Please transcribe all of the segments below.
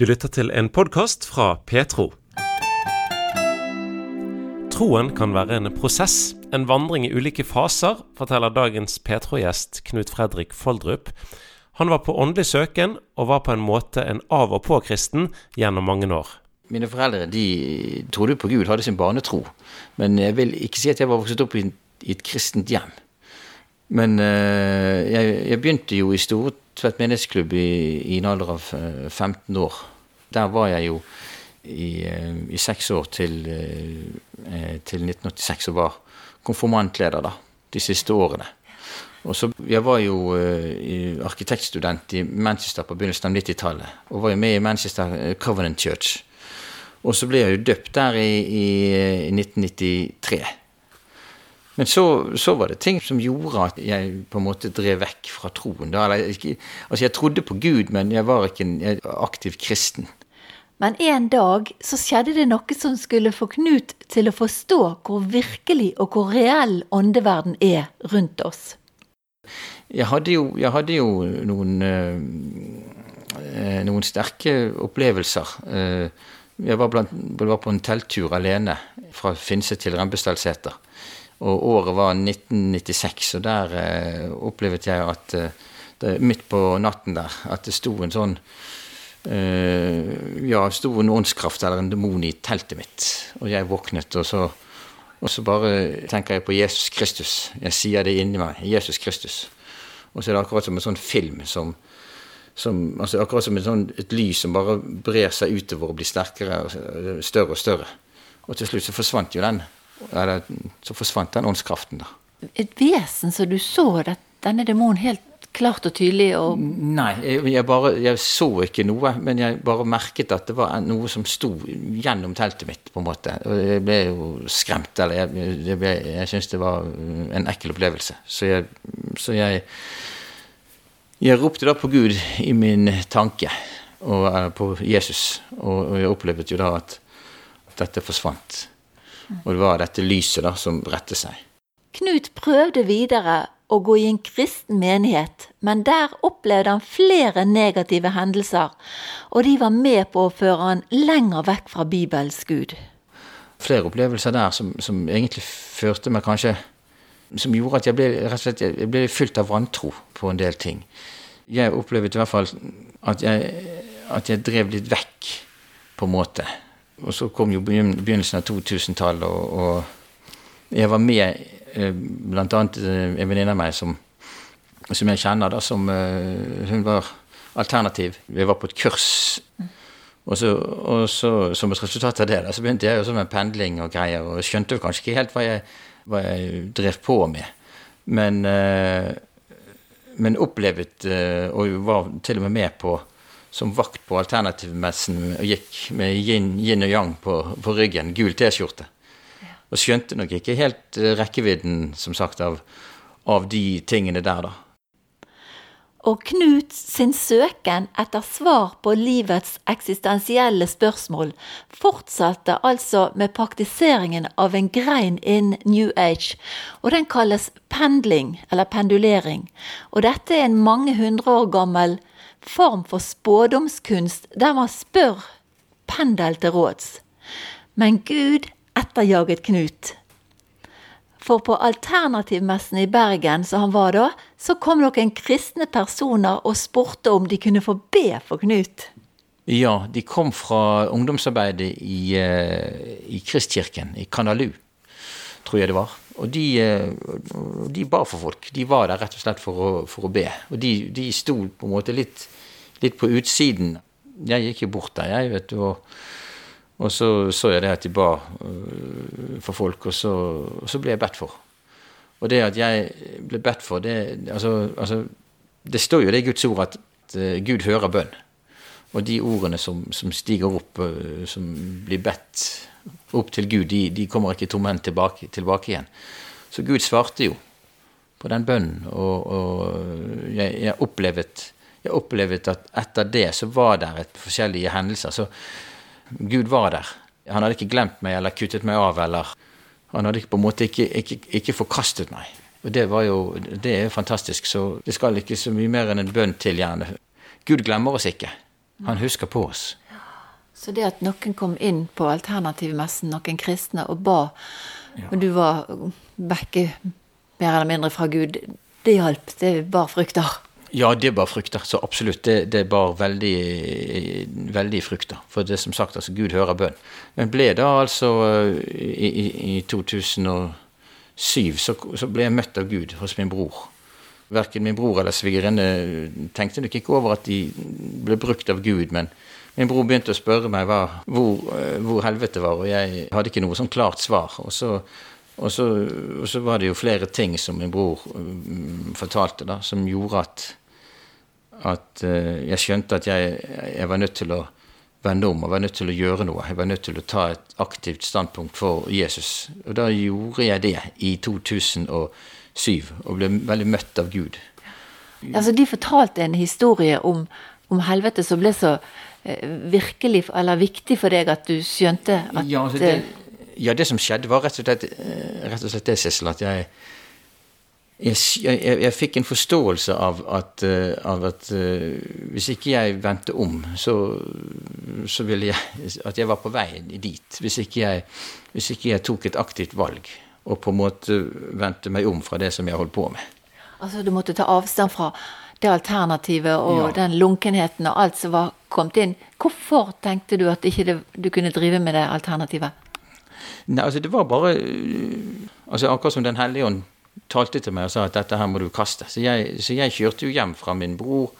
Du lytter til en podkast fra Petro. Troen kan være en prosess, en vandring i ulike faser, forteller dagens Petro-gjest Knut Fredrik Foldrup. Han var på åndelig søken, og var på en måte en av- og på-kristen gjennom mange år. Mine foreldre de trodde på Gud, hadde sin barnetro. Men jeg vil ikke si at jeg var vokst opp i, et kristent hjem. Men eh, jeg, begynte jo i Stortvedt menighetsklubb i, i en alder av 15 eh, år. Der var jeg jo i, eh, i seks år til, eh, til 1986 og var konfirmantleder da, de siste årene. Og så, Jeg var jo uh, arkitektstudent i Manchester på begynnelsen av 90-tallet. Og var jo med i Manchester Covenant Church. Og så ble jeg jo døpt der i, i 1993. Men så, så, var det ting som gjorde at jeg på en måte drev vekk fra troen. Da, altså Jeg trodde på Gud, men jeg var ikke en aktiv kristen. Men en dag så skjedde det noe som skulle få Knut til å forstå hvor virkelig og hvor reell åndeverden er rundt oss. Jeg hadde jo, jeg hadde jo noen, øh, noen sterke opplevelser. Eh, jeg var, blant, var, på en telttur alene fra Finse til Rembestadseter. Og året var 1996, og der eh, opplevde jeg at det, midt på natten der at det sto en sånn eh, ja, sto en åndskraft eller en demon i teltet mitt. Og jeg våknet, og så, og så bare tenker jeg på Jesus Kristus. Jeg sier det inni meg. Jesus Kristus. Og så er det akkurat som en sånn film som, som altså Akkurat som sånn, et lys som bare brer seg utover og blir sterkere og større og større. Og til slutt så forsvant jo den. Eller, så forsvant den åndskraften, da. Et vesen som du så denne demonen helt klart og tydelig? Og Nei, jeg, bare, jeg, så ikke noe. Men jeg bare merket at det var noe som sto gjennom teltet mitt. på en måte. Og jeg ble jo skremt. Eller jeg, jeg, ble, jeg syntes det var en ekkel opplevelse. Så jeg, så jeg, jeg ropte da på Gud i min tanke, og på Jesus. Og, og jeg opplevde jo da at dette forsvant. Og det var dette lyset da som rettet seg. Knut prøvde videre å gå i en kristen menighet, men der opplevde han flere negative hendelser, og de var med på å føre han lenger vekk fra Bibels Gud. Flere opplevelser der som, som egentlig førte meg kanskje Som gjorde at jeg ble, rett og slett, jeg ble fylt av vantro på en del ting. Jeg opplevde i hvert fall at jeg, at jeg drev litt vekk, på en måte. Og så kom jo begynnelsen av 2000-tallet, og, og jeg var med Eh, blant annet eh, en venninne av meg som, som, jeg kjenner, da, som eh, Hun var alternativ. Vi var på et kurs. Og så, og så som et resultat av det da, så begynte jeg også med pendling og greier, og skjønte jo kanskje ikke helt hva jeg, hva jeg drev på med. Men, men opplevet, og var til og med med på som vakt på alternativmessen og gikk med yin, yin og yang på, på ryggen, gul T-skjorte. Og skjønte nok ikke helt eh, rekkevidden, som sagt, av, av de tingene der, da. Og Knut sin søken etter svar på livets eksistensielle spørsmål fortsatte altså med praktiseringen av en grein in New Age, og den kalles pendling, eller pendulering. Og dette er en mange hundre år gammel form for spådomskunst der man spør pendel til råds. Men Gud etterjaget Knut. For på alternativmessen i Bergen som han var da, så kom noen kristne personer og spurte om de kunne få be for Knut. Ja, de kom fra ungdomsarbeidet i, eh, i Kristkirken, i Kanalu, tror jeg det var. Og de, eh, de, ba for folk. De var der rett og slett for å, for å be. Og de, de sto på en måte litt, litt, på utsiden. Jeg gikk jo bort der, jeg, vet du. og og så så jeg det at de ba uh, for folk, og så, og så, ble jeg bedt for. Og det at jeg ble bedt for, det altså, altså, Det står jo det i Guds ord at uh, Gud hører bønn. Og de ordene som, som stiger opp, uh, som blir bedt opp til Gud, de, de kommer ikke tomhendt tilbake, tilbake, igjen. Så Gud svarte jo på den bønnen, og, og jeg, jeg, opplevet, jeg opplevet, at etter det så var det et forskjellige hendelser. så Gud var der. Han hadde ikke glemt meg eller kuttet meg av. eller Han hadde på en måte ikke, ikke, ikke forkastet meg. Og det, var jo, det er fantastisk. Så det skal ikke så mye mer enn en bønn til, gjerne. Gud glemmer oss ikke. Han husker på oss. Så det at noen kom inn på alternativmessen, noen kristne, og ba, og du var vekke mer eller mindre fra Gud, det hjalp? Det bar frukter? Ja, det bar frukter. Så absolutt. Det, det bar veldig, veldig frukter. For det som sagt, altså, Gud hører bønn. Men ble da altså i, i, i 2007 så, så, ble jeg møtt av Gud hos min bror. Verken min bror eller svigerinne tenkte nok ikke over at de ble brukt av Gud, men min bror begynte å spørre meg hva, hvor, hvor, helvete var, og jeg hadde ikke noe sånn klart svar. Og så, og, så, og så, var det jo flere ting som min bror um, fortalte, da, som gjorde at, at uh, jeg skjønte at jeg, jeg, var nødt til å vende om og var nødt til å gjøre noe. Jeg var nødt til å ta et aktivt standpunkt for Jesus. Og da gjorde jeg det i 2007, og ble veldig møtt av Gud. Altså, De fortalte en historie om, om helvete som ble så Eh, virkelig, eller viktig for deg at du skjønte at Ja, altså det, ja, det som skjedde, var rett og slett, eh, rett og slett det, Sissel, at jeg jeg, jeg, jeg, fikk en forståelse av at, av at hvis ikke jeg vendte om, så, så, ville jeg At jeg var på vei dit. Hvis ikke, jeg, hvis ikke jeg tok et aktivt valg og på en måte vendte meg om fra det som jeg holdt på med. Altså du måtte ta avstand fra det alternativet og ja. den lunkenheten og alt som var kommet inn. Hvorfor tenkte du at ikke det, du kunne drive med det alternativet? Nei, altså det var bare altså Akkurat som Den hellige ånd talte til meg og sa at dette her må du kaste. Så jeg, så jeg kjørte jo hjem fra min bror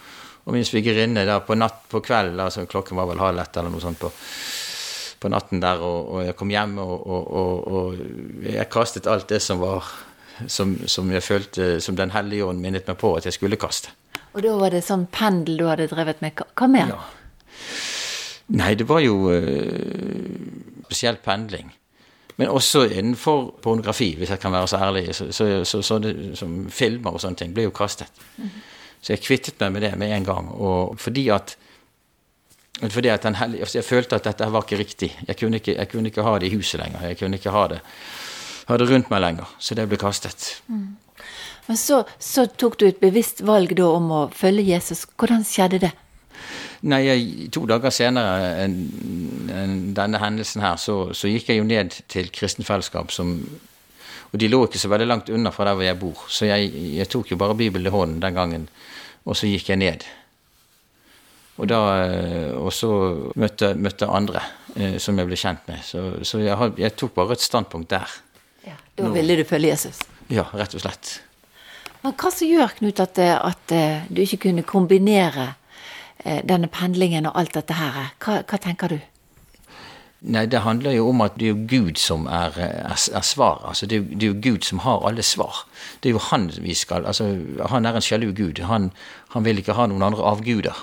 og min svigerinne der på natt på kveld, altså klokken var vel halv ett eller noe sånt på, på natten der, og, og, jeg kom hjem og, og, og jeg kastet alt det som var som, som, jeg følte som Den hellige ånd minnet meg på at jeg skulle kaste. Og da var det sånn pendel du hadde drevet med. Hva mer? Ja. Nei, det var jo øh, spesielt pendling. Men også innenfor pornografi, hvis jeg kan være så ærlig. Så, så, så, så det, som filmer og sånne ting ble jo kastet. Mm -hmm. Så jeg kvittet meg med det med en gang. Og fordi at, fordi at den, altså jeg følte at dette var ikke riktig. Jeg kunne ikke, jeg kunne ikke ha det i huset lenger. Jeg kunne ikke ha det, ha det rundt meg lenger. Så det ble kastet. Mm. Men så, så, tok du et bevisst valg da om å følge Jesus. Hvordan skjedde det? Nei, jeg, To dager senere enn en denne hendelsen her, så, så, gikk jeg jo ned til Kristen Fellesskap som Og de lå ikke så veldig langt unna fra der hvor jeg bor, så jeg, jeg tok jo bare Bibelen i hånden den gangen, og så gikk jeg ned. Og, da, og så møtte, møtte andre eh, som jeg ble kjent med. Så, så jeg, jeg, tok bare et standpunkt der. Ja, Da ville du følge Jesus? Ja, rett og slett. Men hva som gjør, Knut, at, eh, at, eh, du ikke kunne kombinere eh, denne pendlingen og alt dette her? Hva, hva, tenker du? Nei, det handler jo om at det er jo Gud som er, er, er svaret. Altså, det, er, det, er, jo Gud som har alle svar. Det er jo han vi skal Altså, han er en sjalu Gud. Han, han vil ikke ha noen andre avguder.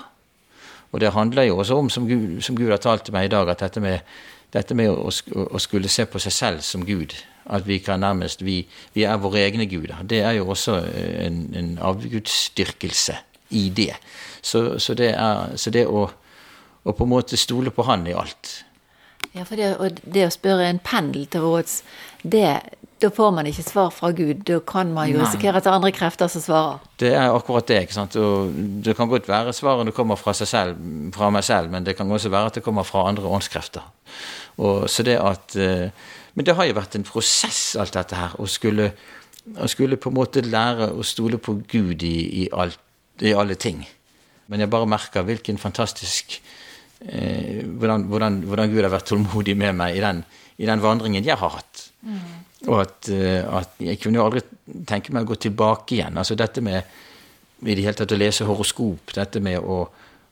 Og det handler jo også om, som Gud, som Gud har talt til meg i dag, at dette med, dette med å, å, skulle se på seg selv som Gud at vi kan nærmest Vi, vi er våre egne guder. Det er jo også en, en avgudsdyrkelse i det. Så, så det, er, så det å, å, på en måte stole på Han i alt. Ja, for det, det å spørre en pendel til råds, det, da får man ikke svar fra Gud. Da kan man jo risikere at det er andre krefter som svarer. Det er akkurat det. ikke sant? Og det kan godt være svarene kommer fra, seg selv, fra meg selv, men det kan også være at det kommer fra andre åndskrefter. Og, så det at uh, men det har jo vært en prosess, alt dette her. Å skulle, å skulle på en måte lære å stole på Gud i, i, alt, i alle ting. Men jeg bare merker hvilken fantastisk eh, hvordan, hvordan, hvordan, Gud har vært tålmodig med meg i den, i den vandringen jeg har hatt. Mm. Og at, uh, at, jeg kunne jo aldri tenke meg å gå tilbake igjen. Altså dette med i det hele tatt å lese horoskop, dette med å,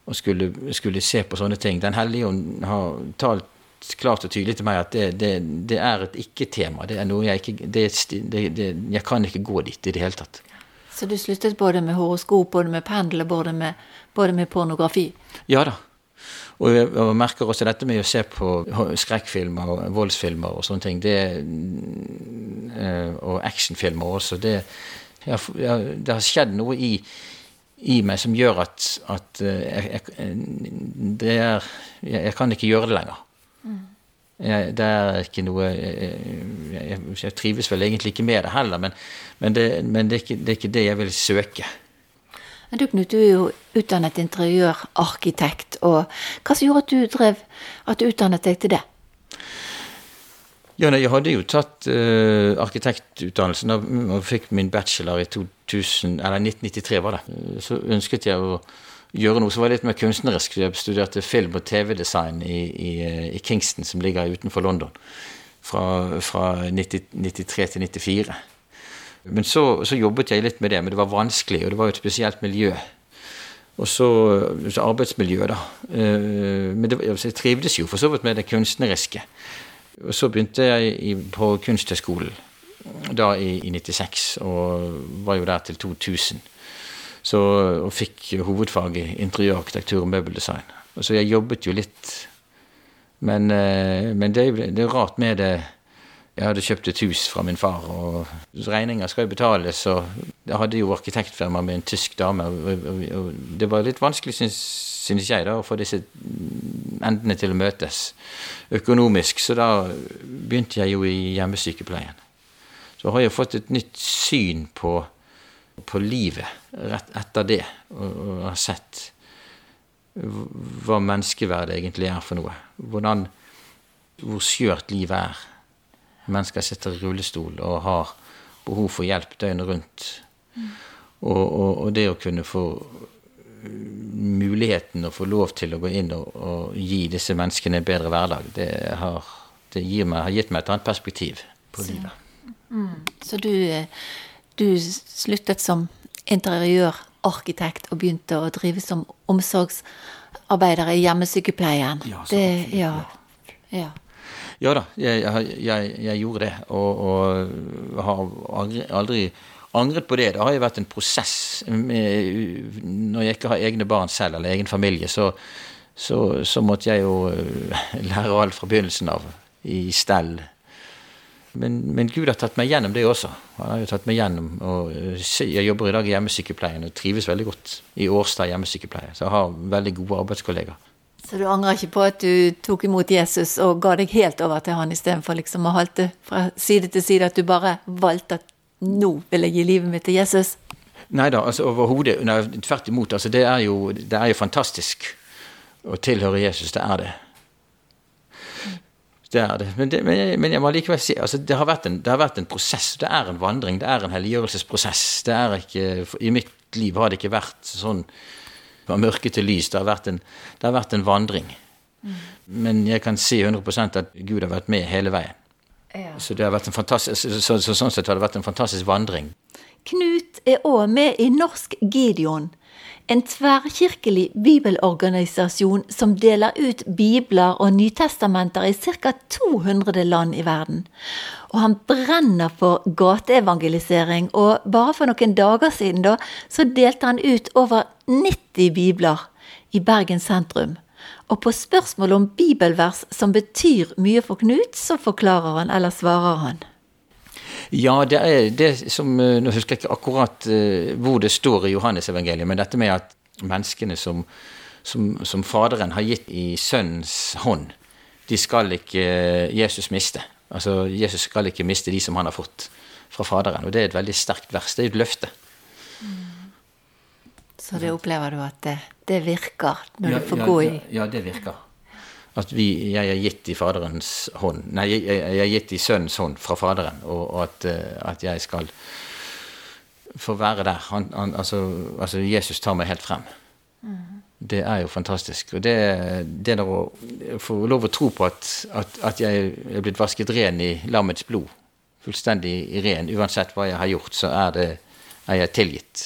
å skulle, skulle, se på sånne ting. Den hellige ånd har talt klart og tydelig til meg at det, det, det er et ikke-tema. Det er noe jeg ikke det, Jeg kan ikke gå dit i det hele tatt. Så du sluttet både med horoskop, både med pendel og både med, både med pornografi? Ja da. Og jeg, merker også dette med å se på skrekkfilmer og voldsfilmer og sånne ting. Det, eh, og actionfilmer også. Det, jeg, det har skjedd noe i, i meg som gjør at, at eh, jeg, det er, jeg, kan ikke gjøre det lenger. Jeg, det er ikke noe jeg, jeg, trives vel egentlig ikke med det heller, men, men, det, men det, er ikke, det, er ikke, det jeg vil søke. Men du Knut, du er jo utdannet interiørarkitekt. og Hva som gjorde at du drev, at du utdannet deg til det? Ja, nei, Jeg hadde jo tatt uh, arkitektutdannelsen og fikk min bachelor i 2000, eller 1993. var det. Så ønsket jeg å gjøre noe som var litt mer kunstnerisk. Jeg studerte film- og TV-design i, i, i, Kingston, som ligger utenfor London. Fra, fra 90, 93 til 94. Men så, så, jobbet jeg litt med det, men det var vanskelig, og det var jo et spesielt miljø. Og så, så arbeidsmiljøet, da. Eh, men det, jeg trivdes jo for så vidt med det kunstneriske. Og så begynte jeg på Kunsthøgskolen da i, i 96, og var jo der til 2000. Så, og fikk hovedfag i interiørarkitektur og møbeldesign. Og så jeg jobbet jo litt. Men, eh, men det, det, er rart med det Jeg hadde kjøpt et hus fra min far, og regninger skal jo betales. Og jeg hadde jo arkitektfirma med en tysk dame, og, og, og det var litt vanskelig, syns jeg, da, å få disse endene til å møtes økonomisk. Så da begynte jeg jo i hjemmesykepleien. Så har jeg fått et nytt syn på på livet rett etter det, og, og har sett hva menneskeverdet egentlig er for noe. Hvordan, hvor skjørt livet er. Mennesker sitter i rullestol og har behov for hjelp døgnet rundt. Mm. Og, og, og, det å kunne få muligheten å få lov til å gå inn og, og gi disse menneskene en bedre hverdag, det, har, det meg, har gitt meg et annet perspektiv på Så. livet. Mm. Så du eh, du sluttet som interiørarkitekt og begynte å drive som omsorgsarbeider i hjemmesykepleien. Ja, så, det, ja, ja. Ja da, jeg, jeg, jeg, gjorde det. Og, og har aldri, aldri angret på det. Det har jo vært en prosess. Med, når jeg ikke har egne barn selv, eller egen familie, så, så, så måtte jeg jo lære alt fra begynnelsen av. I stell, men, men, Gud har tatt meg gjennom det også. Han har jo tatt meg gjennom, og eh, Jeg jobber i dag i hjemmesykepleien og trives veldig godt i Årstad hjemmesykepleie. Så jeg har veldig gode arbeidskollegaer. Så du angrer ikke på at du tok imot Jesus og ga deg helt over til han istedenfor liksom å halte fra side til side, at du bare valgte at nå vil jeg gi livet mitt til Jesus? Nei da, altså overhodet. Tvert imot. Altså, det, er jo, det er jo fantastisk å tilhøre Jesus. Det er det. Det er det. Men, det, men jeg må likevel si altså det, har en, det, har vært en, prosess. Det er en vandring. Det er en helliggjørelsesprosess. Det er ikke, I mitt liv har det ikke vært sånn fra mørke til lys. Det har vært en, har vært en vandring. Mm. Men jeg kan si 100 at Gud har vært med hele veien. Ja. Så, det har vært en fantastisk, så, så, så, sånn sett har det vært en fantastisk vandring. Knut er òg med i Norsk Gideon en tverrkirkelig bibelorganisasjon som deler ut bibler og nytestamenter i ca. 200 land i verden. Og han brenner for gateevangelisering, og bare for noen dager siden da, så delte han ut over 90 bibler i Bergen sentrum. Og på spørsmål om bibelvers som betyr mye for Knut, så forklarer han eller svarer han. Ja, det er det som eh, Nå husker jeg ikke akkurat uh, hvor det står i Johannes-evangeliet, men dette med at menneskene som, som, som, Faderen har gitt i Sønnens hånd, de skal ikke uh, Jesus miste. Altså, Jesus skal ikke miste de som han har fått fra Faderen. Og det er et veldig sterkt vers. Det er et løfte. Mm. Så det opplever du at det, det virker når ja, du får ja, gå i ja, ja, det virker at vi, jeg er gitt i Faderens hånd Nei, jeg, jeg er gitt i Sønnens hånd fra Faderen, og, og at, eh, at, jeg skal få være der. Han, han, altså, altså, Jesus tar meg helt frem. Mm. Det er jo fantastisk. Og det, det der å få lov å tro på at, at, at jeg er blitt vasket ren i lammets blod, fullstendig ren, uansett hva jeg har gjort, så er, det, er jeg tilgitt.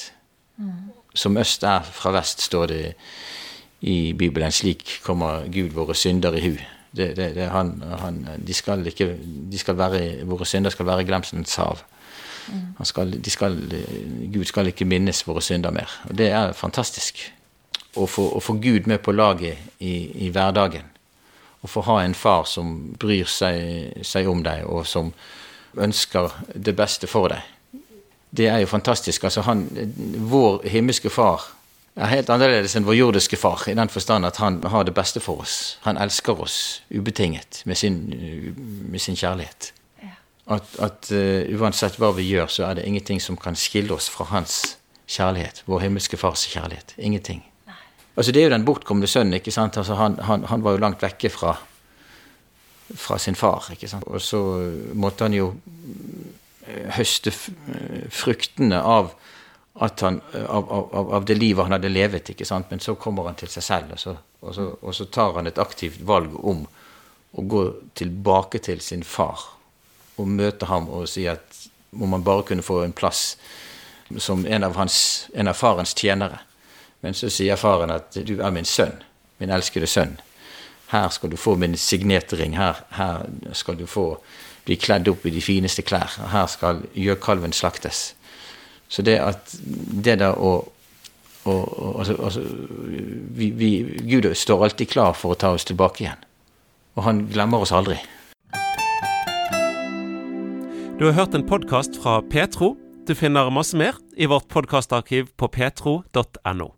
Mm. Som øst er fra vest, står det i Bibelen. Slik kommer Gud våre synder i hu. Det, det, det, han, han, de skal ikke, de skal være, våre synder skal være glemselens hav. Mm. Skal, skal, Gud skal ikke minnes våre synder mer. Og Det er fantastisk. Å få, å få Gud med på laget i, i, hverdagen. Å få ha en far som bryr seg, seg om deg, og som ønsker det beste for deg. Det er jo fantastisk. Altså han, vår himmelske far er helt annerledes enn vår jordiske far, i den forstand at han har det beste for oss. Han elsker oss ubetinget med sin, med sin kjærlighet. Ja. At, at uh, uansett hva vi gjør, så er det ingenting som kan skille oss fra hans kjærlighet. Vår himmelske fars kjærlighet. Ingenting. Altså Det er jo den bortkomne sønnen. ikke sant? Altså han, han, han var jo langt vekke fra, fra sin far. ikke sant? Og så måtte han jo høste fruktene av, han, av, av, av, det livet han hadde levet. ikke sant? Men så kommer han til seg selv, og så, og så, og så tar han et aktivt valg om å gå tilbake til sin far og møte ham og si at om han bare kunne få en plass som en av, hans, en av farens tjenere. Men så sier faren at du er min sønn, min elskede sønn. Her skal du få min signetring. Her, her skal du få bli kledd opp i de fineste klær. Her skal gjøkalven slaktes. Så det at det der å og, og, altså, altså, vi, vi, Gud står alltid klar for å ta oss tilbake igjen. Og han glemmer oss aldri. Du har hørt en podkast fra Petro. Du finner masse mer i vårt podkastarkiv på petro.no.